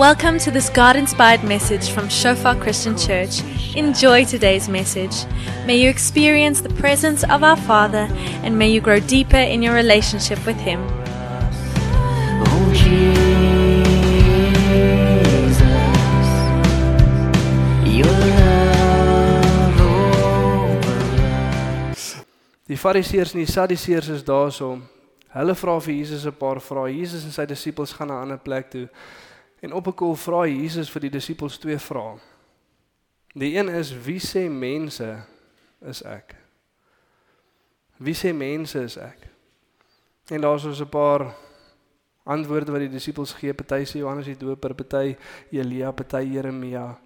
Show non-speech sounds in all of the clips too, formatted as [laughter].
Welcome to this God inspired message from Shofar Christian Church. Enjoy today's message. May you experience the presence of our Father and may you grow deeper in your relationship with Him. Oh Jesus, your love overruns. Die Fariseërs en die Sadduseërs is daarso. Hulle vra vir Jesus 'n paar vrae. Jesus en sy disippels gaan na 'n ander plek toe. En op 'n koel vra Jesus vir die disippels twee vrae. Die een is: Wie sê mense is ek? Wie sê mense is ek? En daar's ons 'n paar antwoorde wat die disippels gee. Party sê Johannes die Doper, party Elia, party Jeremia.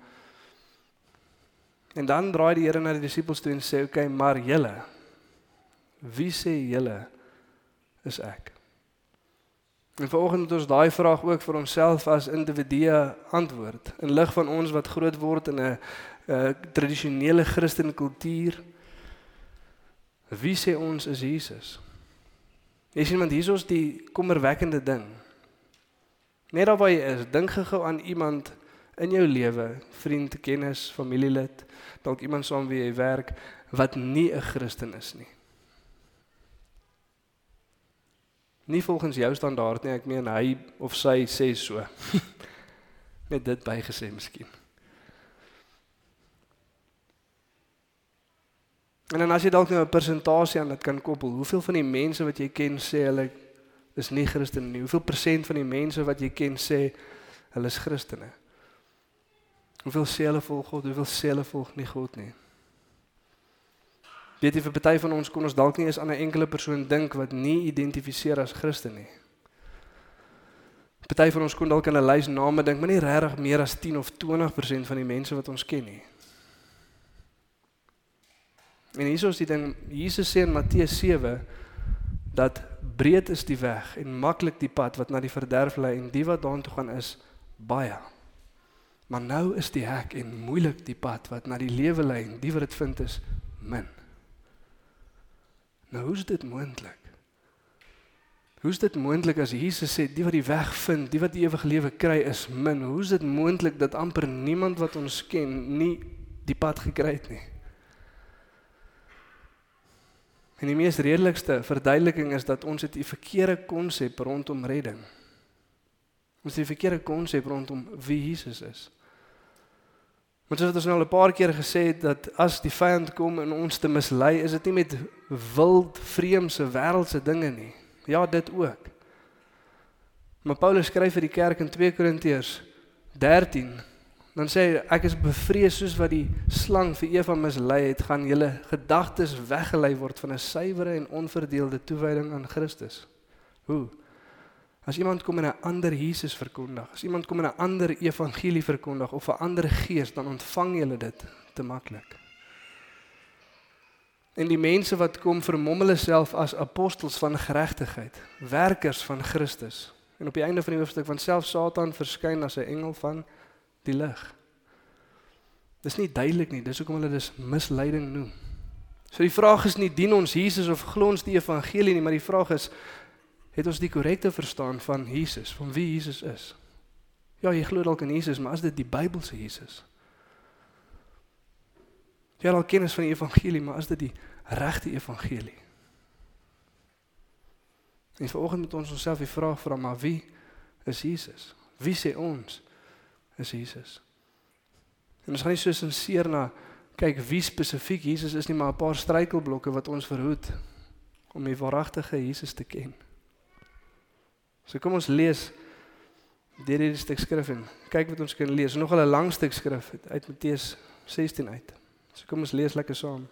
En dan draai die Here na die disippels toe en sê: "Oké, okay, maar julle Wie sê julle is ek? En vanoggend moet ons daai vraag ook vir onsself as individue antwoord in lig van ons wat groot word in 'n 'n tradisionele Christelike kultuur. Wie sê ons is Jesus? Is iemand hier ons die kommerwekkende ding? Net daar waar jy is, dink gou aan iemand in jou lewe, vriend, kennis, familielid, dalk iemand saam wie jy werk wat nie 'n Christen is nie. Nie volgens jou standaard nie, ek meen hy of sy sê so. [laughs] Net dit bygesê miskien. En dan as jy dalk nou 'n persentasie aan dit kan koppel, hoeveel van die mense wat jy ken sê hulle is nie Christen nie? Hoeveel persent van die mense wat jy ken sê hulle is Christene? Hoeveel sê hulle volg God? Hoeveel sê hulle volg nie God nie? Weet jy vir party van ons kon ons dalk nie eens aan 'n enkele persoon dink wat nie identifiseer as Christen nie. Party van ons kon dalk aan 'n lys name dink, maar nie regtig meer as 10 of 20% van die mense wat ons ken nie. En hier is die ding, Jesus sê in Matteus 7 dat breed is die weg en maklik die pad wat na die verderf lei en die wat daartoe gaan is baie. Maar nou is die hek en moeilik die pad wat na die lewe lei en die wat dit vind is min. Nou hoe is dit moontlik? Hoe is dit moontlik as Jesus sê die wat die weg vind, die wat die ewige lewe kry is min? Hoe is dit moontlik dat amper niemand wat ons ken nie die pad gekry het nie? En die mees redelikste verduideliking is dat ons het 'n verkeerde konsep rondom redding. Ons het 'n verkeerde konsep rondom wie Jesus is. Want soos wat ons nou al 'n paar keer gesê het dat as die vyand kom en ons te mislei, is dit nie met wild vreemse wêreldse dinge nie. Ja, dit ook. Maar Paulus skryf vir die kerk in 2 Korintiërs 13 dan sê hy ek is bevrees soos wat die slang vir Eva mislei het, gaan julle gedagtes weggelei word van 'n suiwere en onverdeelde toewyding aan Christus. Hoe? As iemand kom en 'n ander Jesus verkondig, as iemand kom en 'n ander evangelie verkondig of 'n ander gees, dan ontvang jy dit te maklik. En die mense wat kom vermom hulle self as apostels van geregtigheid, werkers van Christus. En op die einde van die hoofstuk van self Satan verskyn as 'n engel van die lig. Dis nie duidelik nie, dis hoekom hulle dis misleiding noem. So die vraag is nie dien ons Jesus of glo ons die evangelie nie, maar die vraag is het ons die korrekte verstaan van Jesus, van wie Jesus is. Ja, jy glo dalk in Jesus, maar is dit die Bybelse Jesus? Jy het al kennis van die evangelie, maar is dit die regte evangelie? En vanoggend moet ons onsself die vraag vra, maar wie is Jesus? Wie sê ons is Jesus? En ons gaan nie so sinseer na kyk wie spesifiek Jesus is nie, maar 'n paar struikelblokke wat ons verhoed om die waaragtige Jesus te ken. So kom ons lees deur hierdie stuk skrif en kyk wat ons kan lees. Nog 'n lang stuk skrif uit Matteus 16 uit. So kom ons lees lekker saam.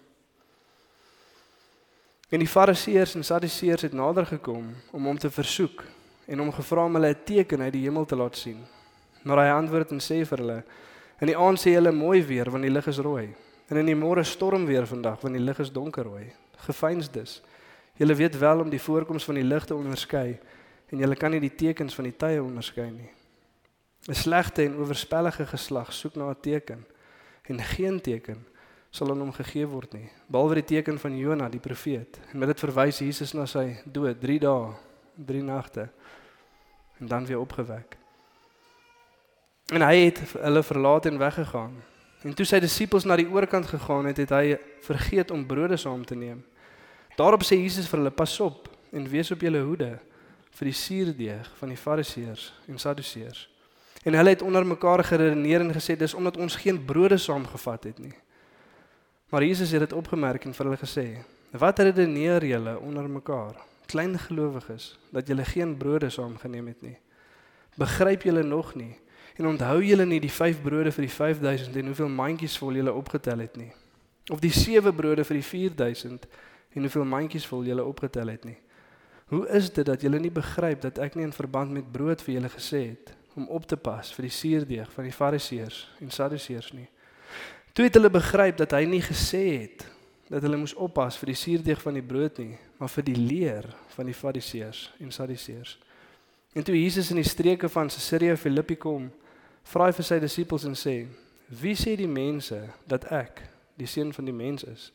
En die Fariseërs en Sadduseërs het nader gekom om hom te versoek en hom gevra om hulle 'n teken uit die hemel te laat sien. Maar hy antwoord en sê vir hulle: "In die aand sê julle mooi weer want die lig is rooi, en in die môre storm weer vandag want die lig is donkerrooi. Gefeins dus. Julle weet wel om die voorkoms van die lig te onderskei." En julle kan nie die tekens van die tye onderskei nie. 'n Slegte en oorspellige geslag soek na 'n teken en geen teken sal aan hom gegee word nie, behalwe die teken van Jona die profeet. En met dit verwys Jesus na sy dood, 3 dae, 3 nagte en dan weer opgewek. En hy het hulle verlaat en weggegaan. En toe sy disippels na die oorkant gegaan het, het hy vergeet om brode saam te neem. Daarop sê Jesus vir hulle: "Pas op en wees op julle hoede vir die suurdeeg van die Fariseërs en Sadduseërs." En hulle het onder mekaar geredeneer en gesê: "Dis omdat ons geen brode saamgevat het nie." Maar Jesus het dit opgemerk en vir hulle gesê: "Wat redeneer julle onder mekaar, klein gelowiges, dat julle geen brode saamgeneem het nie? Begryp julle nog nie?" En onthou julle nie die 5 brode vir die 5000 en hoeveel mandjies vol julle opgetel het nie? Of die 7 brode vir die 4000 en hoeveel mandjies vol julle opgetel het nie? Hoe is dit dat julle nie begryp dat ek nie in verband met brood vir julle gesê het om op te pas vir die suurdeeg van die Fariseërs en Sadduseërs nie? Toe het hulle begryp dat hy nie gesê het dat hulle moes oppas vir die suurdeeg van die brood nie, maar vir die leer van die Fariseërs en Sadduseërs. En toe Jesus in die streke van Caesarea Philippi kom, vra hy vir sy disippels en sê: "Wie sê die mense dat ek, die seun van die mens is?"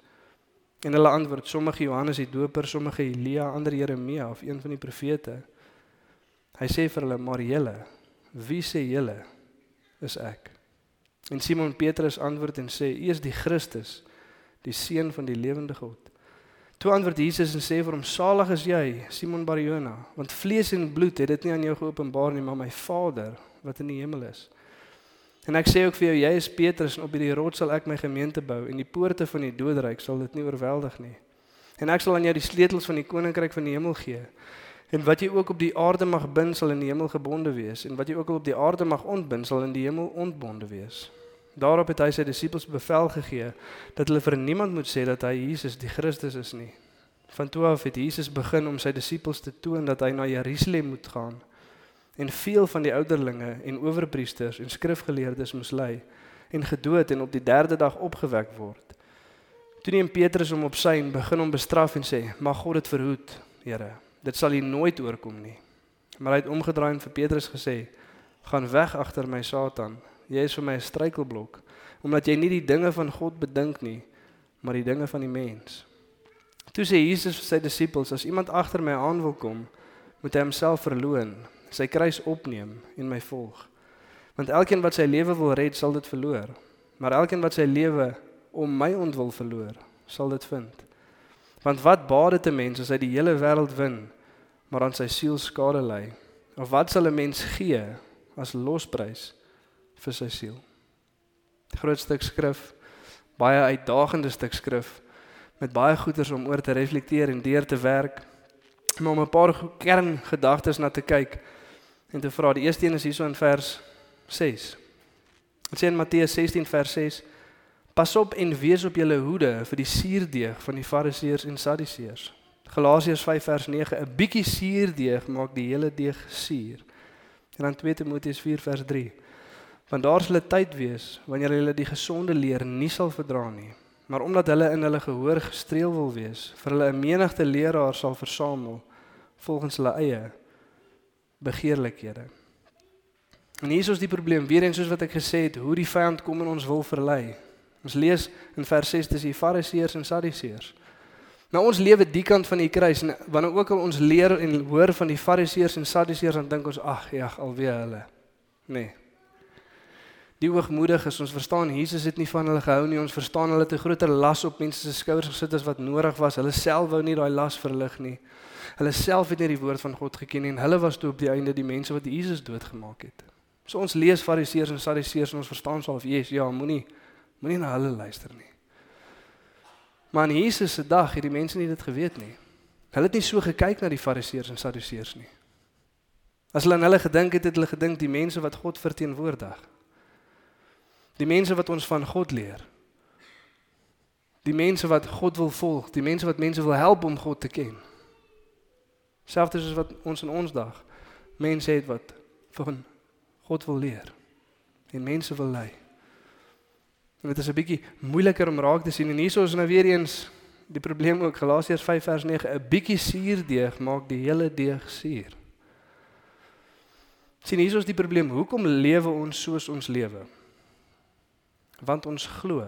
En hulle antwoord: "Sommige Johannes die Doper, sommige Elia, ander Jeremia of een van die profete." Hy sê vir hulle: "Maar julle, wie sê julle is ek?" En Simon Petrus antwoord en sê: "U is die Christus, die seun van die lewende God." Toe antwoord Jesus en sê vir hom: "Salig is jy, Simon Barjona, want vlees en bloed het dit nie aan jou geopenbaar nie, maar my Vader wat in die hemel is." En ek sê ook vir jou, jy is Petrus en op hierdie rots sal ek my gemeente bou en die poorte van die doodryk sal dit nie oorweldig nie. En ek sal aan jou die sleutels van die koninkryk van die hemel gee. En wat jy ook op die aarde mag bind sal in die hemel gebonde wees en wat jy ook op die aarde mag ontbind sal in die hemel ontbonde wees. Daarop het hy sy disippels bevel gegee dat hulle vir niemand moet sê dat hy Jesus die Christus is nie. Van toe af het Jesus begin om sy disippels te toon dat hy na Jerusalem moet gaan en veel van die ouderlinge en owerpriesters en skrifgeleerdes mislei en gedood en op die derde dag opgewek word. Toe neem Petrus hom op sy en begin hom bestraf en sê: "Mag God dit verhoed, Here. Dit sal U nooit oorkom nie." Maar hy het omgedraai en vir Petrus gesê: "Gaan weg agter my, Satan. Jy is vir my 'n struikelblok, omdat jy nie die dinge van God bedink nie, maar die dinge van die mens." Toe sê Jesus vir sy disippels: "As iemand agter my aan wil kom, moet hy homself verloën." Sy kruis opneem en my volg. Want elkeen wat sy lewe wil red, sal dit verloor. Maar elkeen wat sy lewe om my ontwil verloor, sal dit vind. Want wat baat dit 'n mens as hy die hele wêreld wen, maar aan sy siel skade ly? Of wat sal 'n mens gee as losprys vir sy siel? Groot stuk skrif, baie uitdagende stuk skrif met baie goeders om oor te reflekteer en deur te werk. Maar om 'n paar kerngedagtes na te kyk en te vra. Die eerste een is hierso in vers 6. Dit sê in Matteus 16 vers 6: Pas op en wees op julle hoede vir die suurdeeg van die Fariseërs en Sadduseërs. Galasiërs 5 vers 9: 'n bietjie suurdeeg maak die hele deeg suur. En dan 2 Timoteus 4 vers 3: Want daar sal 'n tyd wees wanneer hulle die gesonde leer nie sal verdra nie, maar omdat hulle in hulle gehoor gestreel wil wees, vir hulle 'n menigte leraars sal versamel volgens hulle eie begeerlikhede. En hier is ons die probleem, weer eens soos wat ek gesê het, hoe die vyand kom en ons wil verlei. Ons lees in vers 6 dis die Fariseërs en Sadduseërs. Nou ons lewe die kant van die kruis en wanneer ook al ons leer en hoor van die Fariseërs en Sadduseërs dan dink ons ag ja, alweer hulle. Nee. Die hoogmoediges, ons verstaan Jesus het nie van hulle gehou nie. Ons verstaan hulle het 'n groter las op mense se skouers gesit as wat nodig was. Hulle self wou nie daai las verlig nie. Hulle self het nie die woord van God geken nie en hulle was toe op die einde die mense wat Jesus doodgemaak het. So ons lees Fariseërs en Sadduseërs en ons verstaan of Jesus, ja, moenie moenie na hulle luister nie. Maar in Jesus se dag het die mense nie dit geweet nie. Hulle het nie so gekyk na die Fariseërs en Sadduseërs nie. As hulle aan hulle gedink het, het hulle gedink die mense wat God verteenwoordig. Die mense wat ons van God leer. Die mense wat God wil volg, die mense wat mense wil help om God te ken. Selfs soos wat ons in ons dag mense het wat van God wil leer en mense wil lei. En dit is 'n bietjie moeiliker om raak te sien en hierso is nou weer eens die probleem ook Galasiërs 5 vers 9 'n bietjie suurdeeg maak die hele deeg suur. Sien hierso is die probleem hoekom lewe ons soos ons lewe? Want ons glo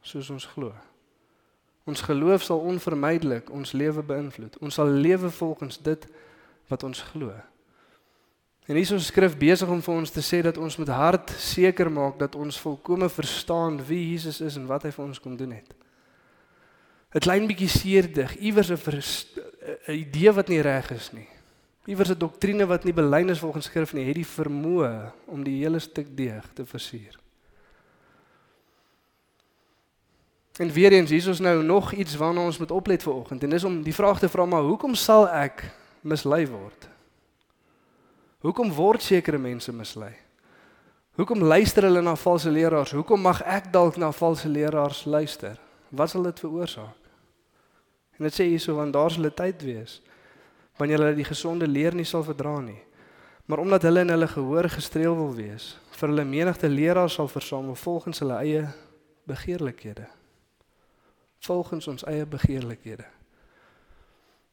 soos ons glo. Ons geloof sal onvermydelik ons lewe beïnvloed. Ons sal lewe volgens dit wat ons glo. En hier is ons skrif besig om vir ons te sê dat ons met hart seker maak dat ons volkome verstaan wie Jesus is en wat hy vir ons kom doen het. 'n Klein bietjie seerdig, iewers 'n 'n idee wat nie reg is nie. Iewers 'n doktrine wat nie belyn is volgens skrif nie, het die vermoë om die hele stuk deeg te versuur. En weer eens, hier is nou nog iets waarna ons moet oplet vir oggend en dis om die vraag te vra maar hoekom sal ek mislei word? Hoekom word sekere mense mislei? Hoekom luister hulle na valse leraars? Hoekom mag ek dalk na valse leraars luister? Wat sal dit veroorsaak? En dit sê hierso want daar sal 'n tyd wees wanneer hulle die gesonde leer nie sal verdra nie. Maar omdat hulle in hulle gehoor gestreel wil wees, vir hulle menigte leraars sal versamel volgens hulle eie begeerlikhede volgens ons eie begeerlikhede.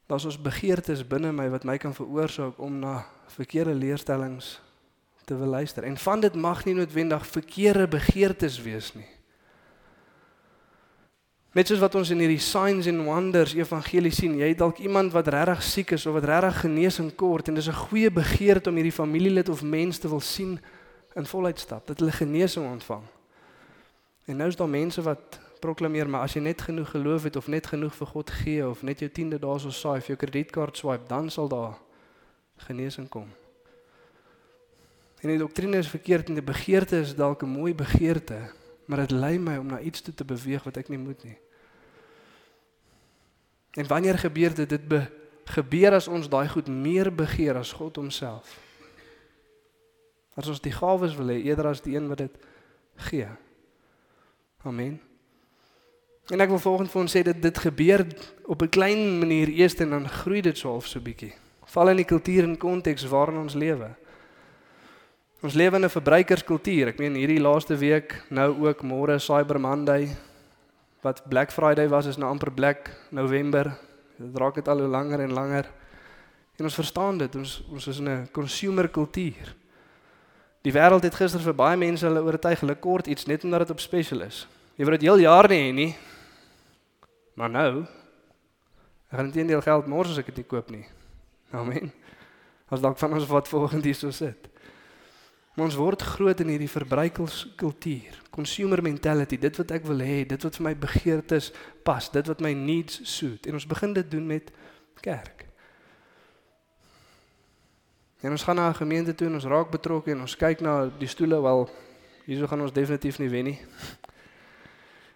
Daar's ons begeertes binne my wat my kan veroorsaak om na verkeerde leerstellings te wil luister. En van dit mag nie noodwendig verkeerde begeertes wees nie. Net soos wat ons in hierdie signs and wonders evangelie sien, jy het dalk iemand wat regtig siek is of wat regtig genesing kort en dis 'n goeie begeerte om hierdie familielid of mens te wil sien in voluit stap, dat hulle genesing ontvang. En nou is daar mense wat proklameer, maar as jy net genoeg geloof het of net genoeg vir God gee of net jou 10de daarso saai of jou kredietkaart swipe, dan sal daar genesing kom. En die doktrine is verkeerd en die begeerte is dalk 'n mooi begeerte, maar dit lei my om na iets toe te beweeg wat ek nie moet nie. En wanneer gebeur dit? Dit be, gebeur as ons daai goed meer begeer as God homself. As ons die gawes wil hê eerder as die een wat dit gee. Amen. En ek wil volgens vir ons sê dat dit gebeur op 'n klein manier eers en dan groei dit so half so bietjie. Val in die kultuur en konteks waarin ons lewe. Ons lewe in 'n verbruikerskultuur. Ek meen hierdie laaste week, nou ook môre Cyber Monday wat Black Friday was is nou amper Black November. Dit raak dit al hoe langer en langer. En ons verstaan dit. Ons ons is in 'n consumer kultuur. Die wêreld het gister vir baie mense hulle oortuig hulle kort iets net omdat dit op special is. Jy wil dit heel jaar nie hê nie. Maar nou ek gaan intendeel geld mors as ek dit nie koop nie. Amen. As dalk van ons wat volgende hier so sit. Maar ons word groot in hierdie verbruikerskultuur, consumer mentality, dit wat ek wil hê, dit wat vir my begeertes pas, dit wat my needs suit. En ons begin dit doen met kerk. En ons gaan na 'n gemeente toe en ons raak betrokke en ons kyk na die stoele wel hierso gaan ons definitief nie wen nie.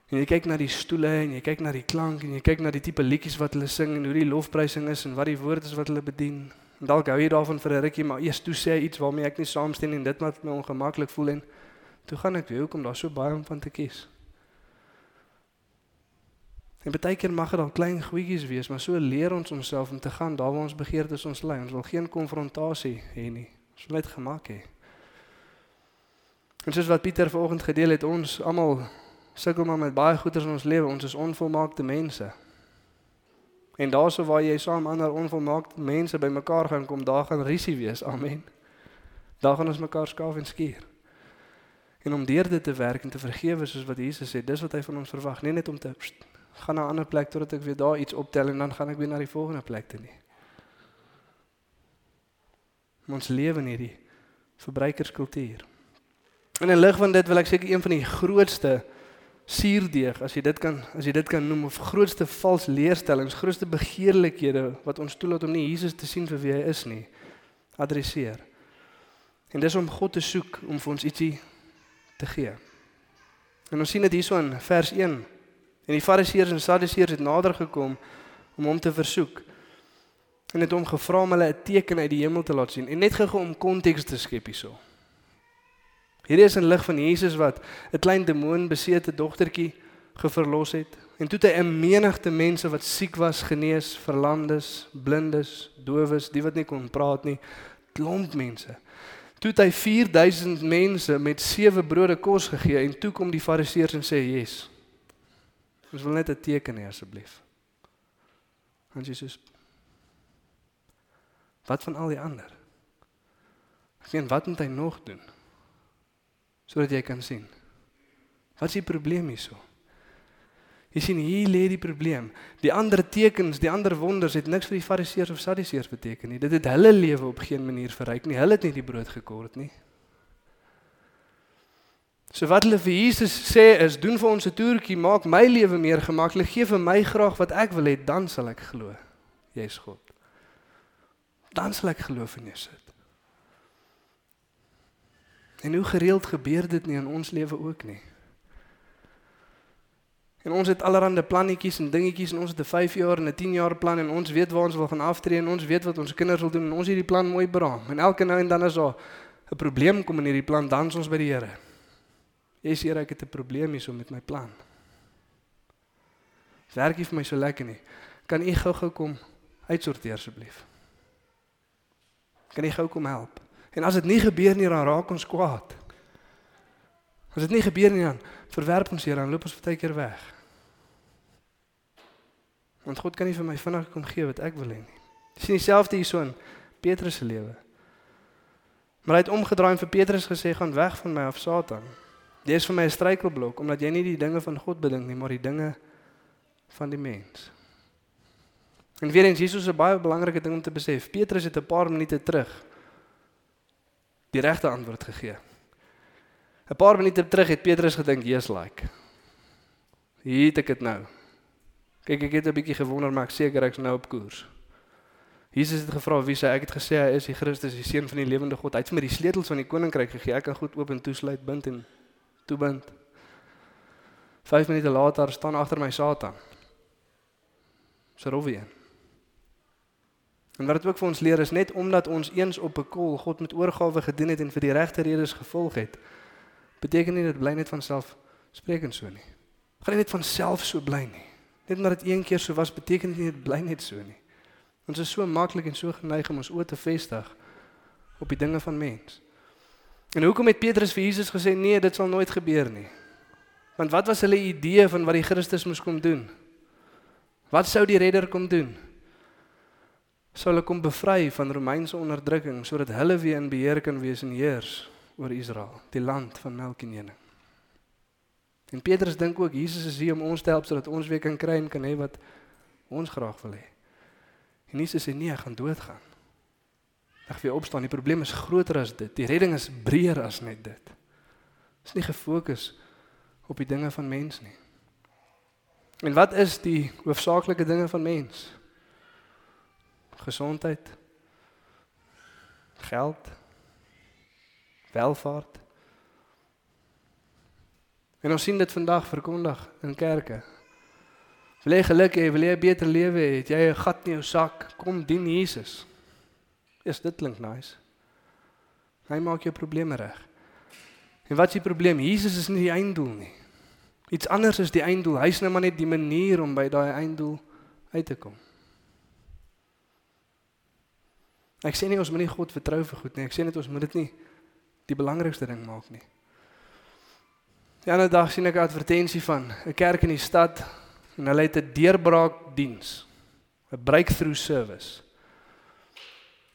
En jy kyk na die stoele en jy kyk na die klank en jy kyk na die tipe liedjies wat hulle sing en hoe die lofprysing is en wat die woorde is wat hulle bedien. En dalk hou jy daarvan vir 'n rukkie, maar eers toe sê hy iets waarmee ek nie saamstem en dit maak my ongemaklik voel en toe gaan ek weer hoekom daar so baie om van te kies. En baie keer mag dit al klein goedjies wees, maar so leer ons onsself om te gaan daar waar ons begeertes ons lei. Ons wil geen konfrontasie hê nie. Ons wil net gemaak hê. En soos wat Pieter vanoggend gedeel het, ons almal sukkel maar met baie goeders in ons lewe. Ons is onvolmaakte mense. En daarso waar jy saam ander onvolmaakte mense bymekaar gaan kom, daar gaan risie wees. Amen. Daar gaan ons mekaar skaaf en skuur. En om deur dit te werk en te vergewe soos wat Jesus sê, dis wat hy van ons verwag, nie net om te pst, gaan na 'n ander plek totdat ek weer daar iets optel en dan gaan ek weer na die volgende plek toe nie. Ons lewe in hierdie verbruikerskultuur. En in lig van dit wil ek seker een van die grootste suurdeeg as jy dit kan as jy dit kan noem of grootste vals leerstellings, grootste begeerlikhede wat ons toelaat om nie Jesus te sien vir wie hy is nie, adresseer. En dis om God te soek om vir ons ietsie te gee. En ons sien dit hierso in vers 1. En die Fariseërs en Sadduseërs het nader gekom om hom te versoek. En het hom gevra om hulle 'n teken uit die hemel te laat sien en net gou om konteks te skep hierso. Hierdie is 'n lig van Jesus wat 'n klein demoonbesete dogtertjie geverlos het. En toe het hy 'n menigte mense wat siek was genees, verlamdes, blindes, dowes, die wat nie kon praat nie, klomp mense. Toe het hy 4000 mense met sewe brode kos gegee en toe kom die fariseërs en sê: "Yes. Ons wil net 'n teken hê asseblief." En Jesus Wat van al die ander? Ek meen, wat moet hy nog doen? Sodat jy kan sien. Wat is die probleem hierso? Jy sien hier lê die probleem. Die ander tekens, die ander wonders het niks vir die Fariseërs of Sadduseërs beteken nie. Dit het hulle lewe op geen manier verryk nie. Hulle het nie die brood gekort nie. So wat hulle vir Jesus sê is doen vir ons 'n toertjie, maak my lewe meer gemaklik, gee vir my graag wat ek wil hê, dan sal ek glo. Jy's God. Dan sal ek geloof in jou sit. En hoe gereeld gebeur dit nie in ons lewe ook nie. En ons het allerlei plannetjies en dingetjies en ons het 'n 5 jaar en 'n 10 jaar plan en ons weet waar ons wil gaan aftree en ons weet wat ons kinders wil doen en ons hierdie plan mooi beraam. En elke nou en dan as daar 'n probleem kom in hierdie plan, dan ons by die Here. Jy sê ek het 'n probleem hierso met my plan. Werk nie vir my so lekker nie. Kan u gou-gou kom uitsorteer asseblief? Kan u gou kom help? En as dit nie gebeur nie, dan raak ons kwaad. As dit nie gebeur nie, dan verwerp ons hier dan loop ons baie keer weg. Want God kan nie vir my vinnig kom gee wat ek wil hê nie. Dis dieselfde hierso in Petrus se lewe. Maar hy het omgedraai en vir Petrus gesê gaan weg van my af Satan. Jy is vir my 'n struikelblok omdat jy nie die dinge van God bedink nie, maar die dinge van die mens. En weer eens Jesus is 'n baie belangrike ding om te besef. Petrus het 'n paar minute terug die regte antwoord gegee. 'n Paar minute terug het Petrus gedink, "Jesus like. Hier het ek dit nou." Kyk, ek het 'n bietjie gewonder, maar ek seker ek's nou op koers. Jesus het gevra wie sê ek het gesê hy is die Christus, die seun van die lewende God. Hy het vir my die sleutels van die koninkryk gegee. Ek kan goed oop en toesluit, bind en toebind. 5 minute later staan agter my Satan. Serovie. En wat dit ook vir ons leer is net omdat ons eens op 'n kol God met oorgawe gedien het en vir die regte redes gevolg het, beteken nie dit bly net van self spreekend so nie. Gaan nie net van self so bly nie. Net omdat dit een keer so was, beteken dit nie dit bly net so nie. Ons is so maklik en so geneig om ons oë te vestig op die dinge van mens. En hoekom het Petrus vir Jesus gesê nee, dit sal nooit gebeur nie? Want wat was hulle idee van wat die Christus moes kom doen? Wat sou die redder kom doen? Sou hulle kom bevry van Romeinse onderdrukking sodat hulle weer in beheer kan wees en heers oor Israel, die land van melk en honing. En Petrus dink ook Jesus is hier om ons te help sodat ons weer kan kry en kan hê wat ons graag wil hê. En Jesus sê nee, ek gaan doodgaan. Ek weer opstaan. Die probleem is groter as dit. Die redding is breër as net dit. Is nie gefokus op die dinge van mens nie. En wat is die hoofsaaklike dinge van mens? Gesondheid. Geld. Welvaart. En ons sien dit vandag verkondig in kerke. Wil jy geluk hê, wil jy 'n beter lewe hê, het jy 'n gat in jou sak, kom dien Jesus. Is dit klink nice. Hy maak jou probleme reg. En wat is die probleem? Jesus is nie die einddoel nie. Iets anders is die einddoel. Hy's nou maar net die manier om by daai einddoel uit te kom. Ek sê nie ons moet nie God vertrou vir goed nie. Ek sê net ons moet dit nie die belangrikste ding maak nie. Die ander dag sien ek 'n advertensie van 'n kerk in die stad en hulle het 'n deurbraakdiens. 'n breakthrough service.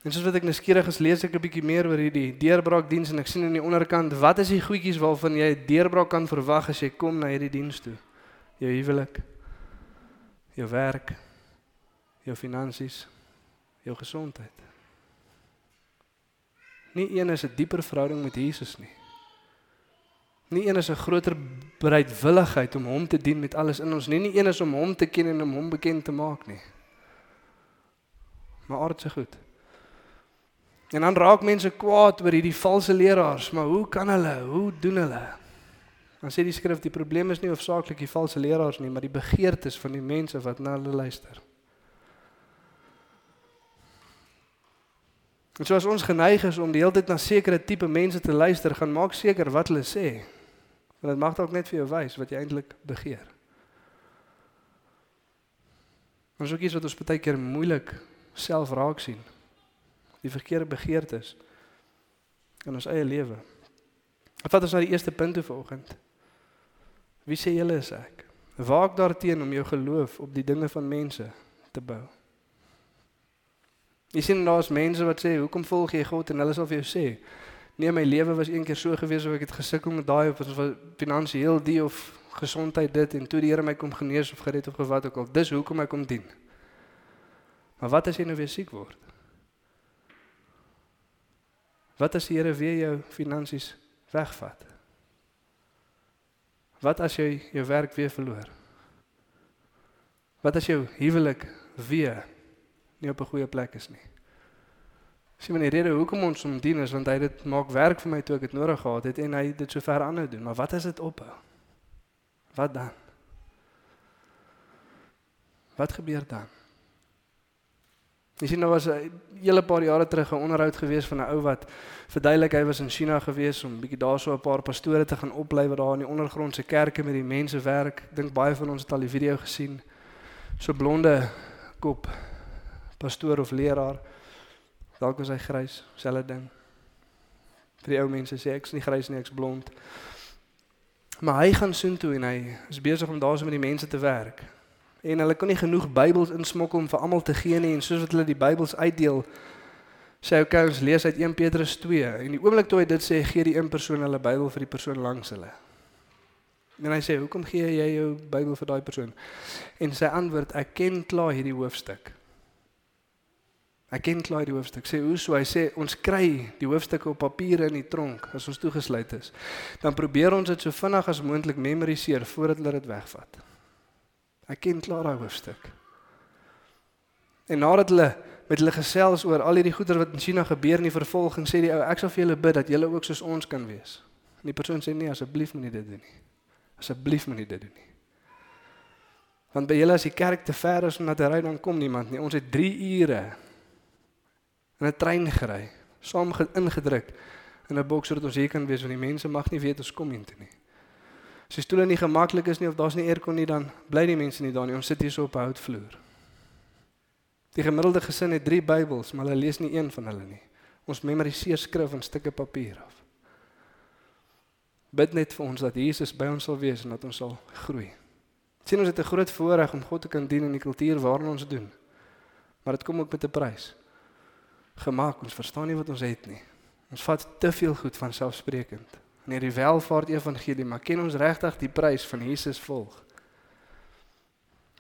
En soos wat ek nuuskierig is, lees ek 'n bietjie meer oor hierdie deurbraakdiens en ek sien aan die onderkant wat is die goedjies waarvan jy 'n deurbraak kan verwag as jy kom na hierdie diens toe. Jou huwelik, jou werk, jou finansies, jou gesondheid. Nie een is 'n dieper verhouding met Jesus nie. Nie een is 'n groter bereidwilligheid om hom te dien met alles in ons nie. Nie een is om hom te ken en om hom bekend te maak nie. Maar aardse goed. En dan raak mense kwaad oor hierdie valse leraars, maar hoe kan hulle? Hoe doen hulle? Dan sê die skrif die probleem is nie hoofsaaklik die valse leraars nie, maar die begeertes van die mense wat na hulle luister. En soos ons geneig is om die hele tyd na sekere tipe mense te luister, gaan maak seker wat hulle sê. Want dit mag dalk net vir jou wys wat jy eintlik begeer. Ons ook iets wat ons baie keer moeilik self raak sien die verkeerde begeertes in ons eie lewe. Wat is nou die eerste punt toe vanoggend? Wie sê julle is ek? Waak daarteen om jou geloof op die dinge van mense te bou. Jy sien daar's mense wat sê, "Hoekom volg jy God?" en hulle sal vir jou sê, Nee, my lewe was een keer so gewees of ek het gesukkel met daai of was finansiëel die of gesondheid dit en toe die Here my kom genees of gered of wat ook al. Dis hoekom ek kom dien. Maar wat as jy nou weer siek word? Wat as die Here weer jou finansies wegvat? Wat as jy jou werk weer verloor? Wat as jou huwelik weer nie op 'n goeie plek is nie? Sien maar die rede hoekom ons hom dien is want hy dit maak werk vir my toe ek dit nodig gehad het en hy dit so ver aanhou doen. Maar wat as dit ophou? Wat dan? Wat gebeur dan? Jy sien nou was 'n hele paar jare terug 'n onderhoud gewees van 'n ou wat verduidelik hy was in China gewees om bietjie daarso 'n paar pastore te gaan oplei wat daar in die ondergrondse kerke met die mense werk. Dink baie van ons het al die video gesien. So blonde kop pastoor of leraar. Dalk was hy grys, selfe ding. Vir die ou mense sê ek's nie grys nie, ek's blond. Maar hy gaan soontoe en hy is besig om daarso met die mense te werk en hulle kon nie genoeg Bybels insmokkel om vir almal te gee nie en soos wat hulle die Bybels uitdeel sê ou kous lees uit 1 Petrus 2 en die oomblik toe hy dit sê gee die een persoon hulle Bybel vir die persoon langs hulle. En hy sê hoekom gee jy jou Bybel vir daai persoon? En sy antwoord ek ken klaar hierdie hoofstuk. Ek ken klaar die hoofstuk. Sê hoe so hy sê ons kry die hoofstukke op papier in die tronk as ons toegesluit is. Dan probeer ons dit so vinnig as moontlik memoriseer voordat hulle dit wegvat. Ek ken klaar daai hoofstuk. En nadat hulle met hulle gesels oor al hierdie goeie wat in China gebeur in die vervolging, sê die ou ek sal vir julle bid dat julle ook soos ons kan wees. En die persoon sê nee, asseblief moenie dit doen nie. Asseblief moenie dit doen nie. Want by julle as die kerk te ver is om na te ry dan kom niemand nie. Ons het 3 ure in 'n trein gery, saam ingedruk in 'n boks sodat ons hier kan wees want die mense mag nie weet ons kom hier toe nie. As die stoele nie gemaklik is nie of daar's nie aircon nie, dan bly die mense nie daar nie. Ons sit hier so op 'n houtvloer. Die gemiddelde gesin het 3 Bybels, maar hulle lees nie een van hulle nie. Ons memoriseer skrif in stukke papier af. Bid net vir ons dat Jesus by ons sal wees en dat ons sal groei. Sien ons het 'n groot voorreg om God te kan dien in die kultuur waarin ons doen. Maar dit kom ook met 'n prys. Gemaak, ons verstaan nie wat ons het nie. Ons vat te veel goed van selfsprekend in hierdie welvaart evangelie, maar ken ons regtig die prys van Jesus volg?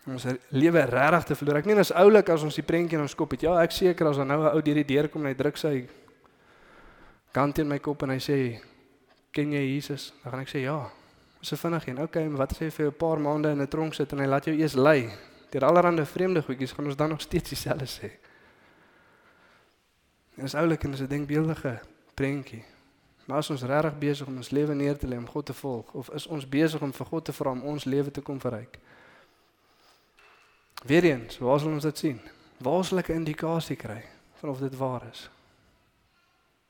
Ons lewe regtig te verloor. Ek meen as oulik as ons die prentjie in ons kop het. Ja, ek seker as dan nou 'n ou deur die deur kom en hy druk sy kant in my kop en hy sê, "Ken jy Jesus?" Dan gaan ek sê, "Ja." So vinnig en okay, maar wat as hy vir 'n paar maande in 'n tronk sit en hy laat jou eers lei? Deur allerlei vreemde goedjies gaan ons dan nog steeds dieselfde sê. Dit is oulik en dit is 'n denkbeeldige prentjie. Maar as ons regtig besig om ons lewe neer te lê om God te volg of is ons besig om vir God te vra om ons lewe te kom verryk? Weereens, waar sal ons dit sien? Waar sal ek 'n indikasie kry van of dit waar is?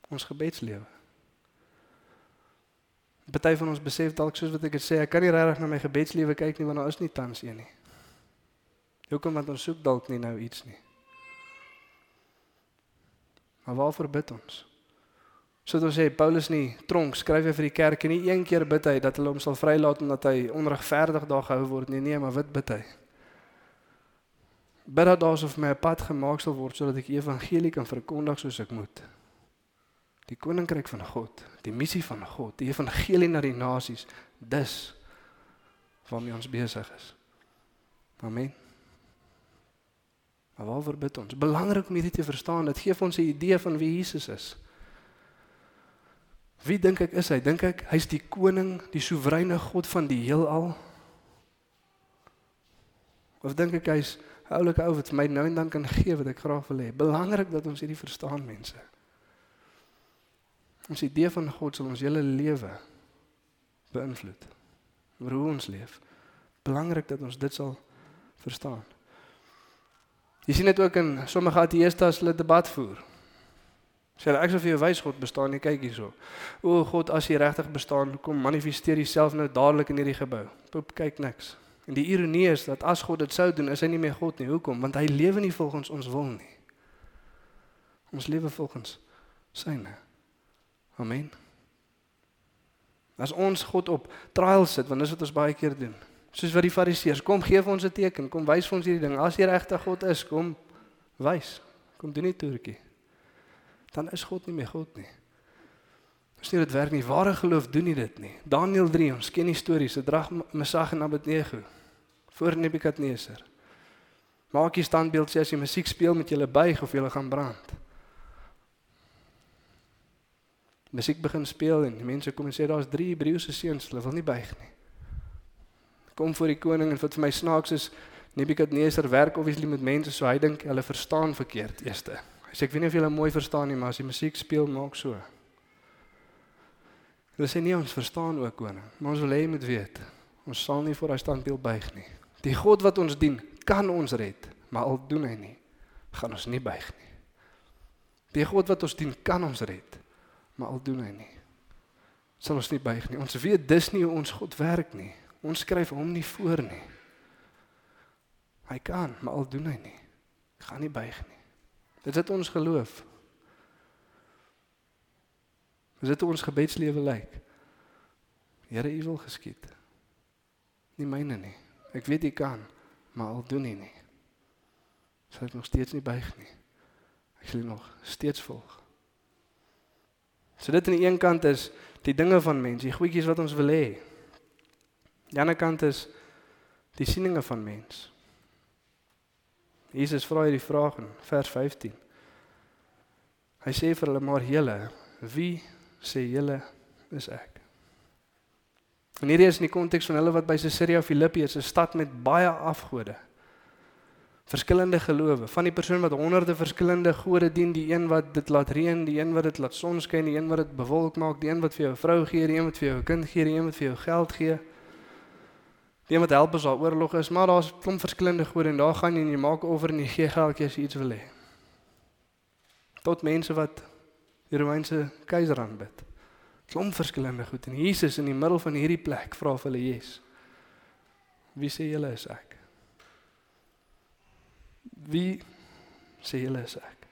Ons gebedslewe. Party van ons besef dalk soos wat ek het sê, ek kan nie regtig na my gebedslewe kyk nie want daar is nie tans een nie. Hoekom want ons soek dalk nie nou iets nie. Maar waarvoor bid ons? So dit sê Paulus nie tronk skryf hy vir die kerk en nie een keer bid hy dat hulle hom sal vrylaat omdat hy onregverdig daar gehou word nie. Nee maar wat bid hy? Bid dat daar of my pad gemaak sal word sodat ek evangelie kan verkondig soos ek moet. Die koninkryk van God die missie van God die evangelie na die nasies dis waarmee ons besig is. Amen Maar waaroor bid ons belangrik om hierdie te verstaan dit gee vir ons 'n idee van wie Jesus is Wie dink ek is hy? Dink ek hy's die koning, die soewereine God van die heelal? Of dink ek hy's 'n oulike ou wat my nou en dan kan gee wat ek graag wil hê? Belangrik dat ons hierdie verstaan mense. Ons idee van God sal ons hele lewe beïnvloed. Hoe ons leef. Belangrik dat ons dit sal verstaan. Jy sien dit ook in sommige ateëste as hulle debat voer. Sê ek sê vir jou wys God bestaan nie kyk hierso. O God, as jy regtig bestaan, kom manifesteer jouself nou dadelik in hierdie gebou. Poep kyk niks. En die ironie is dat as God dit sou doen, is hy nie meer God nie. Hoekom? Want hy lewe nie volgens ons wil nie. Ons lewe volgens syne. Amen. As ons God op trial sit, want dis wat ons baie keer doen. Soos wat die Fariseërs, kom gee vir ons 'n teken, kom wys vir ons hierdie ding. As jy regtig God is, kom wys. Kom doen nie toertjie dan is God nie meer God nie. Nie dit werk nie. Ware geloof doen nie dit nie. Daniël 3, ons ken die stories, Sadrag, Mesach en Abednego voor Nebukadneser. Maak jy standbeeld sê as jy musiek speel met julle buig of julle gaan brand. Musiek begin speel en die mense kom en sê daar's drie Hebreëse seuns, hulle wil nie buig nie. Kom voor die koning en wat vir my snaaks is, Nebukadneser werk obviously met mense so hy dink hulle verstaan verkeerd eerste. Hy sê ek weet nie of julle mooi verstaan nie, maar as die musiek speel maak so. Hulle sê nie ons verstaan ook koning, maar ons wil hê jy moet weet, ons sal nie voor hy standbeeld buig nie. Die God wat ons dien, kan ons red, maar al doen hy nie, gaan ons nie buig nie. Die God wat ons dien, kan ons red, maar al doen hy nie, sal ons nie buig nie. Ons weet dis nie hoe ons God werk nie. Ons skryf hom nie voor nie. Hy kan, maar al doen hy nie, gaan nie buig nie. Dit is ons geloof. Dit ons gebedslewe lyk. Here, U wil geskied. Nie myne nie. Ek weet jy kan, maar al doen nie nie. Sal ek nog steeds nie buig nie. Ek sal nog steeds volg. So dit aan die een kant is die dinge van mense, die goedjies wat ons wil hê. Die ander kant is die sieninge van mens. Jesus vra hierdie vraag in vers 15. Hy sê vir hulle maar julle, wie sê julle is ek? En hierdie is in die konteks van hulle wat by Caesarea Philippi is, 'n stad met baie afgode. Verskillende gelowe, van die persoon wat honderde verskillende gode dien, die een wat dit laat reën, die een wat dit laat son skyn, die een wat dit bewolk maak, die een wat vir jou 'n vrou gee, die een wat vir jou 'n kind gee, die een wat vir jou geld gee. Die wat help as daar oorlog is, maar daar's klomp verskillende gode en daar gaan jy en jy maak offer en jy gee geld as jy iets wil hê. Tot mense wat die Romeinse keiser aanbid klomp verskillende goed en Jesus in die middel van hierdie plek vra vir hulle Jesus. Wie sê julle is ek? Wie sê julle is ek?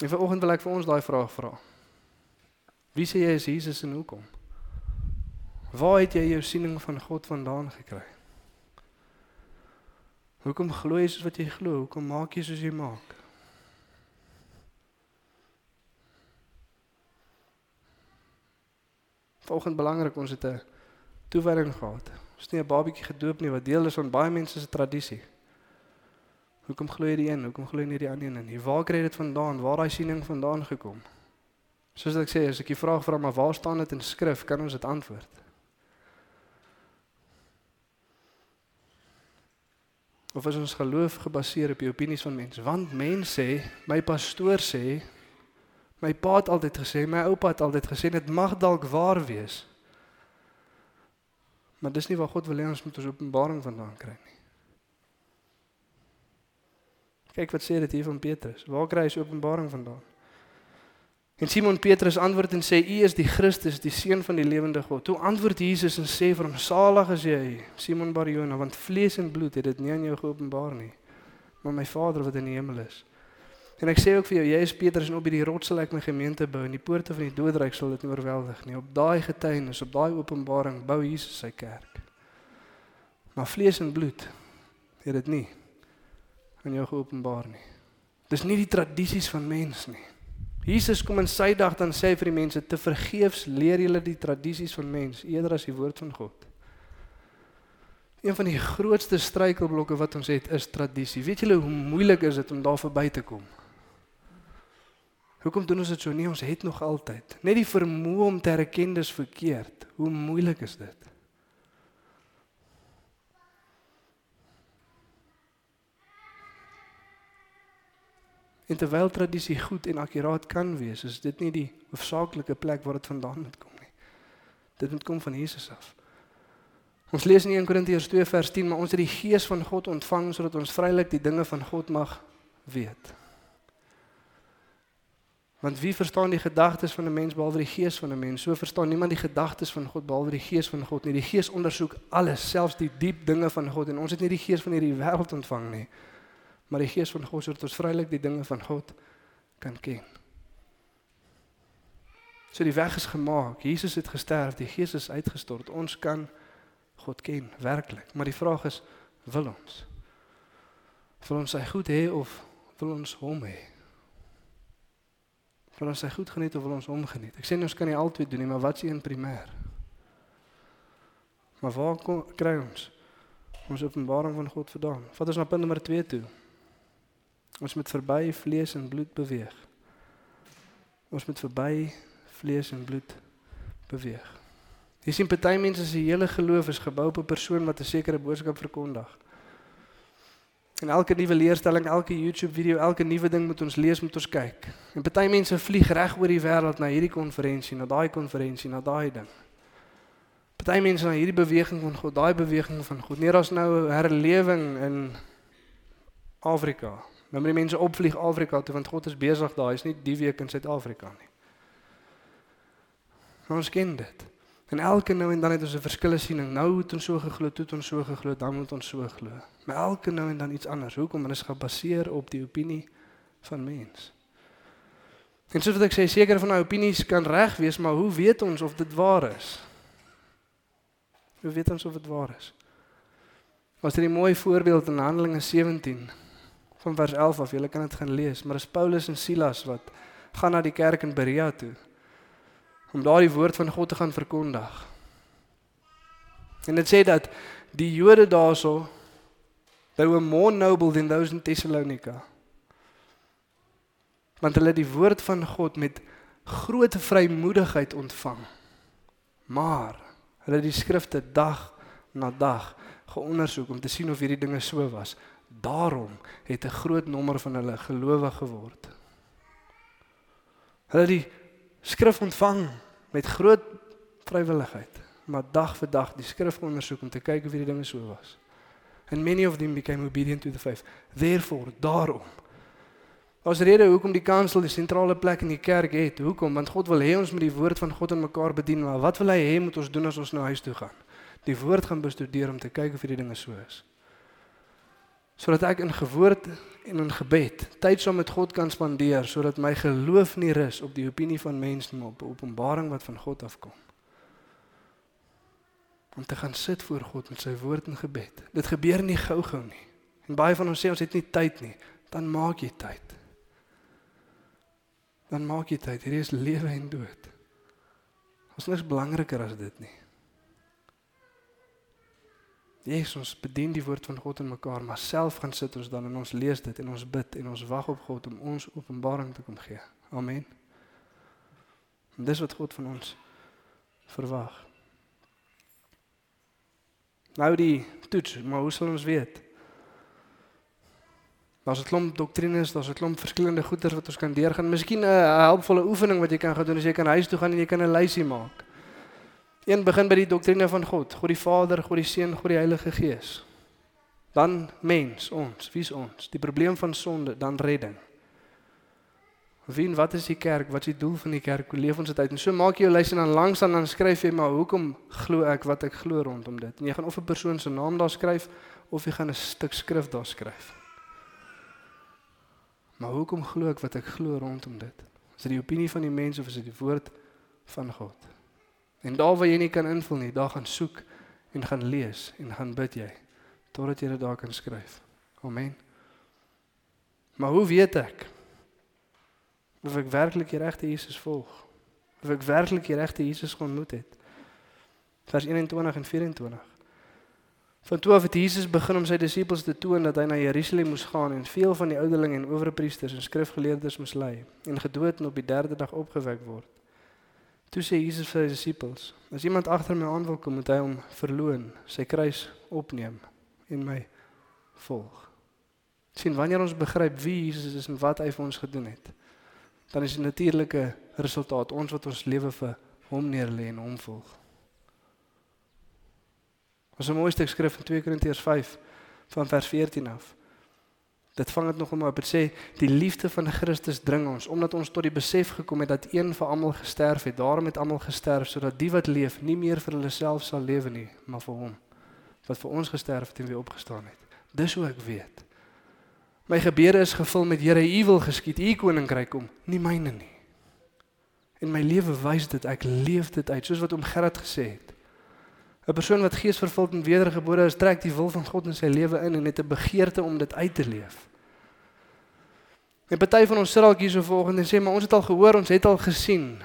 En vanoggend wil ek vir ons daai vraag vra. Wie sê jy is Jesus en hoekom? Waar het jy jou siening van God vandaan gekry? Hoekom glo jy soos wat jy glo? Hoekom maak jy soos jy maak? Vanoggend belangrik ons het 'n toewyding gehad. Ons het nie 'n babietjie gedoop nie wat deel is van baie mense se tradisie. Hoekom glo jy die een? Hoekom glo jy nie die ander een nie? Waar kry dit vandaan? Waar daai siening vandaan gekom? Soos ek sê, as ek die vraag vra maar waar staan dit in skrif, kan ons dit antwoord. Of is ons geloof gebaseer op die opinies van mense? Want mense sê, my pastoor sê, My pa het altyd gesê, my oupa het altyd gesê dit mag dalk waar wees. Maar dis nie waar God wil hê ons moet ons openbaring vandaan kry nie. Kyk wat sê dit hier van Petrus. Waar kry hy sy openbaring vandaan? En Simon Petrus antwoord en sê: "U is die Christus, die seun van die lewende God." Toe antwoord Jesus en sê vir hom: "Salig is jy, Simon Barjona, want vlees en bloed het dit nie aan jou geopenbaar nie, maar my Vader wat in die hemel is." En ek sê ook vir jou, jy is Petrus en op hierdie rots sal ek my gemeente bou en die poorte van die doodryk sal dit nie oorweldig nie. Op daai getuienis, op daai openbaring bou Jesus sy kerk. Maar vlees en bloed het dit nie aan jou geopenbaar nie. Dis nie die tradisies van mens nie. Jesus kom in sy dag dan sê hy vir die mense te vergeefs leer julle die tradisies van mens eerder as die woord van God. Een van die grootste struikelblokke wat ons het is tradisie. Weet julle hoe moeilik is dit om daar verby te kom? Hoekom doen ons dit so nie? Ons het nog altyd net die vermoë om te erken dis verkeerd. Hoe moeilik is dit? En terwyl tradisie goed en akkuraat kan wees, is dit nie die hoofsaaklike plek waar dit vandaan moet kom nie. Dit moet kom van Jesus af. Ons lees in 1 Korintiërs 2 vers 10, maar ons het die gees van God ontvang sodat ons vrylik die dinge van God mag weet. Want wie verstaan die gedagtes van 'n mens behalwe die gees van 'n mens? So verstaan niemand die gedagtes van God behalwe die gees van God nie. Die gees ondersoek alles, selfs die diep dinge van God en ons het nie die gees van hierdie wêreld ontvang nie. Maar die gees van God sodat ons vrylik die dinge van God kan ken. So die weg is gemaak. Jesus het gesterf, die gees is uitgestort. Ons kan God ken werklik. Maar die vraag is, wil ons? Wil ons sy goed hê of wil ons hom hê? Wil ons sy goed geniet of wil ons hom geniet? Ek sê ons kan nie albei doen nie, maar wat is een primêr? Maar waar kom kry ons ons openbaring van God vandaan? Vat ons na punt nommer 2 toe. Ons moet verby vlees en bloed beweeg. Ons moet verby vlees en bloed beweeg. Jy sien party mense se hele geloof is gebou op 'n persoon wat 'n sekere boodskap verkondig. En elke nuwe leerstelling, elke YouTube video, elke nuwe ding moet ons lees, moet ons kyk. En party mense vlieg reg oor die wêreld na hierdie konferensie, na daai konferensie, na daai ding. Party mense na hierdie beweging van God, daai beweging van God. Nee, daar's nou 'n herlewing in Afrika. Nou moet die mense opvlieg Afrika toe want God is besig daar. Hy's nie die week in Suid-Afrika nie. Ons ken dit. En elke nou en dan het ons 'n verskillende siening. Nou het ons so geglo, toe het ons so geglo, dan moet ons so glo. Maar elke nou en dan iets anders. Hoekom? Want dit is gebaseer op die opinie van mens. En soos wat ek sê, seker van nou opinies kan reg wees, maar hoe weet ons of dit waar is? Hoe weet ons of dit waar is? Was dit 'n mooi voorbeeld in Handelinge 17 van vers 11 af. Julle kan dit gaan lees, maar dis Paulus en Silas wat gaan na die kerk in Berea toe om daardie woord van God te gaan verkondig. En dit sê dat die Jode daarso they were more noble than those in Thessalonica. Want hulle het die woord van God met groot vrymoedigheid ontvang. Maar hulle het die skrifte dag na dag geondersoek om te sien of hierdie dinge so was. Daarom het 'n groot nommer van hulle gelowig geword. Hulle het die skrif ontvang met groot vrywilligheid, maar dag vir dag die skrif ondersoek om te kyk of hierdie dinge so was. And many of them became obedient to the faith. Therefore, daarom. Ons rede hoekom die kansel die sentrale plek in die kerk het. Hoekom? Want God wil hê ons moet die woord van God in mekaar bedien, maar wat wil hy hê moet ons doen as ons nou huis toe gaan? Die woord gaan bestudeer om te kyk of hierdie dinge so is sodat ek in gewoord en in gebed tyd saam met God kan spandeer sodat my geloof nie rus op die opinie van mense maar op openbaring wat van God afkom. Om te gaan sit voor God met sy woord en gebed. Dit gebeur nie gou-gou nie. En baie van ons sê ons het nie tyd nie. Dan maak jy tyd. Dan maak jy tyd. Hier is lewe en dood. Ons is belangriker as dit nie. Jesus ons bedien die woord van God in mekaar, maar self gaan sit ons dan en ons lees dit en ons bid en ons wag op God om ons openbaring te kom gee. Amen. En dis wat God van ons verwag. Nou die toets, maar hoe sal ons weet? Daar's 'n klomp doktrines, daar's 'n klomp verskillende goeters wat ons kan deurgaan. Miskien 'n helpvolle oefening wat jy kan gaan doen as jy kan huis toe gaan en jy kan 'n lysie maak. Een begin by die doktrine van God, God die Vader, God die Seun, God die Heilige Gees. Dan mens, ons, wie's ons? Die probleem van sonde, dan redding. Wie en wat is die kerk? Wat is die doel van die kerk? Hoe leef ons dit uit? En so maak jy jou lys en dan langs aan dan skryf jy maar hoekom glo ek wat ek glo rondom dit. En jy gaan of 'n persoon se naam daar skryf of jy gaan 'n stuk skrif daar skryf. Maar hoekom glo ek wat ek glo rondom dit? Is dit die opinie van die mense of is dit die woord van God? En daar waar jy nie kan invul nie, daar gaan soek en gaan lees en gaan bid jy totdat jy dit daar kan skryf. Amen. Maar hoe weet ek of ek werklik die regte Jesus volg? Of ek werklik die regte Jesus ontmoet het? Vers 21 en 24. Van toe af het Jesus begin om sy disippels te toon dat hy na Jerusalem moes gaan en veel van die ouderlinge en owerpriesters en skrifgeleerdes moes lei en gedood en op die derde dag opgewek word. Toe sê Jesus vir sy disippels: "As iemand agter my aan wil kom, moet hy hom verloon, sy kruis opneem en my volg." sien wanneer ons begryp wie Jesus is en wat hy vir ons gedoen het, dan is die natuurlike resultaat ons wat ons lewe vir hom neerlê en hom volg. Ons 'n mooi stuk skrif in 2 Korintiërs 5 van vers 14 af. Dit vang dit nog om op te sê die liefde van Christus dring ons omdat ons tot die besef gekom het dat een vir almal gesterf het. Daarom het almal gesterf sodat die wat leef nie meer vir hulle self sal lewe nie, maar vir hom wat vir ons gesterf het en weer opgestaan het. Dis hoe ek weet. My gebede is gevul met Here, U wil geskied, U koninkryk kom, nie myne nie. En my lewe wys dit ek leef dit uit soos wat oom Gerard gesê het. 'n Persoon wat geesvervuld en wedergebore is, trek die wil van God in sy lewe in en het 'n begeerte om dit uit te leef. En party van ons sit dalk hier so volgende en sê maar ons het al gehoor, ons het al gesien.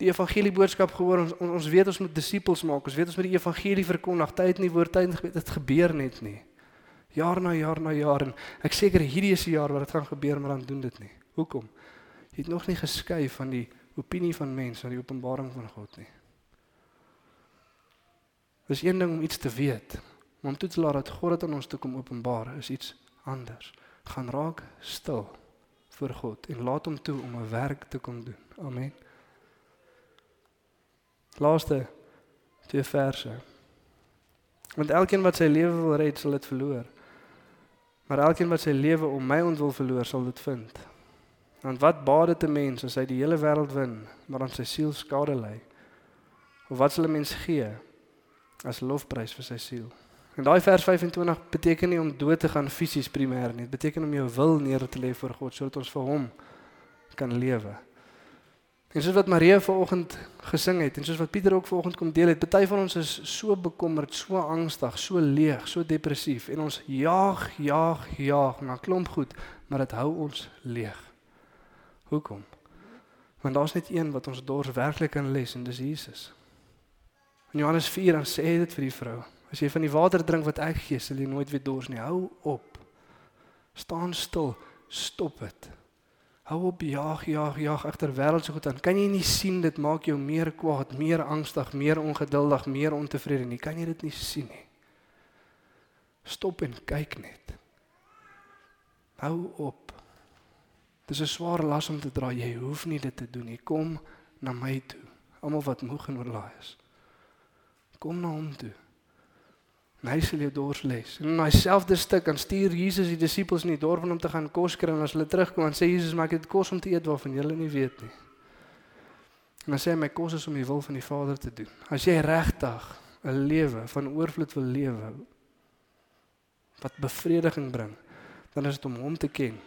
Die evangelie boodskap gehoor, ons ons, weet ons moet disippels maak. Ons weet ons moet die evangelie verkondig. Tyd nie woord tyd nie, dit gebeur net nie. Jaar na jaar na jaar en ek seker hierdie is die jaar wat dit gaan gebeur, maar dan doen dit nie. Hoekom? Jy het nog nie geskei van die opinie van mense aan die openbaring van God nie. Dis een ding om iets te weet, maar om toe te laat dat God dit aan ons toe kom openbaar is iets anders. Gaan raak stil voor God en laat hom toe om 'n werk te kom doen. Amen. Laaste twee verse. Want elkeen wat sy lewe wil red, sal dit verloor. Maar elkeen wat sy lewe om my ontwil verloor, sal dit vind. Want wat baat dit 'n mens as hy die hele wêreld wen, maar aan sy siel skade ly? Of wat sal 'n mens gee as lofprys vir sy siel? En daai vers 25 beteken nie om dood te gaan fisies primêr nie. Dit beteken om jou wil neer te lê voor God sodat ons vir hom kan lewe. En soos wat Maria vanoggend gesing het en soos wat Pieter ook vanoggend kom deel het, party van ons is so bekommerd, so angstig, so leeg, so depressief en ons jaag, jaag, jaag na klomp goed, maar dit hou ons leeg. Hoekom? Want daar's net een wat ons dors werklik kan les en dis Jesus. In Johannes 4 dan sê dit vir die vrou: As jy van die water drink wat ek gee, sal jy nooit weer dors nie. Hou op. Staan stil. Stop dit. Hou op jaag, jaag, jaag agter wêreldse goed aan. Kan jy nie sien dit maak jou meer kwaad, meer angstig, meer ongeduldig, meer ontevrede nie? Kan jy dit nie sien nie? Stop en kyk net. Hou op. Dis 'n swaar las om te dra. Jy hoef nie dit te doen nie. Kom na my toe. Almal wat moeg en oorlaai is. Kom na hom toe. En hy sal jou dors les. En in daai selfde stuk dan stuur Jesus die disippels in die dorp om te gaan kos kry en as hulle terugkom dan sê Jesus maak dit kos om te eet waarvan julle nie weet nie. En dan sê hy my kos is om die wil van die Vader te doen. As jy regtig 'n lewe van oorvloed wil lewe wat bevrediging bring, dan is dit om hom te ken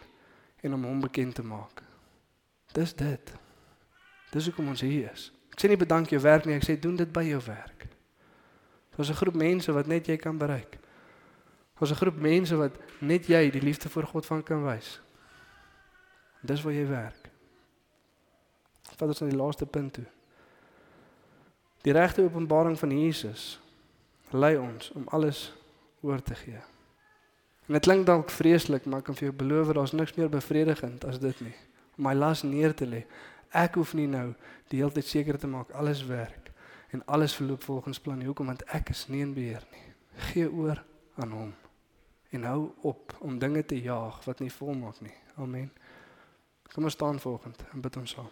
en om hom bekend te maak. Dis dit. Dis hoekom ons hier is. Ek sê nie bedank jou werk nie, ek sê doen dit by jou werk. Daar's 'n groep mense wat net jy kan bereik. Daar's 'n groep mense wat net jy die liefde vir God van kan wys. Dis waar jy werk. Vat ons aan die laaste punt toe. Die regte openbaring van Jesus lei ons om alles oor te gee. En dit klink dalk vreeslik, maar ek kan vir jou beloof daar's niks meer bevredigend as dit nie. Om my las neer te lê. Ek hoef nie nou die hele tyd seker te maak alles werk en alles verloop volgens plan. Hoekom? Want ek is nie in beheer nie. Gee oor aan hom. En hou op om dinge te jaag wat nie volmaak nie. Amen. Kom ons staan volgende en bid ons saam.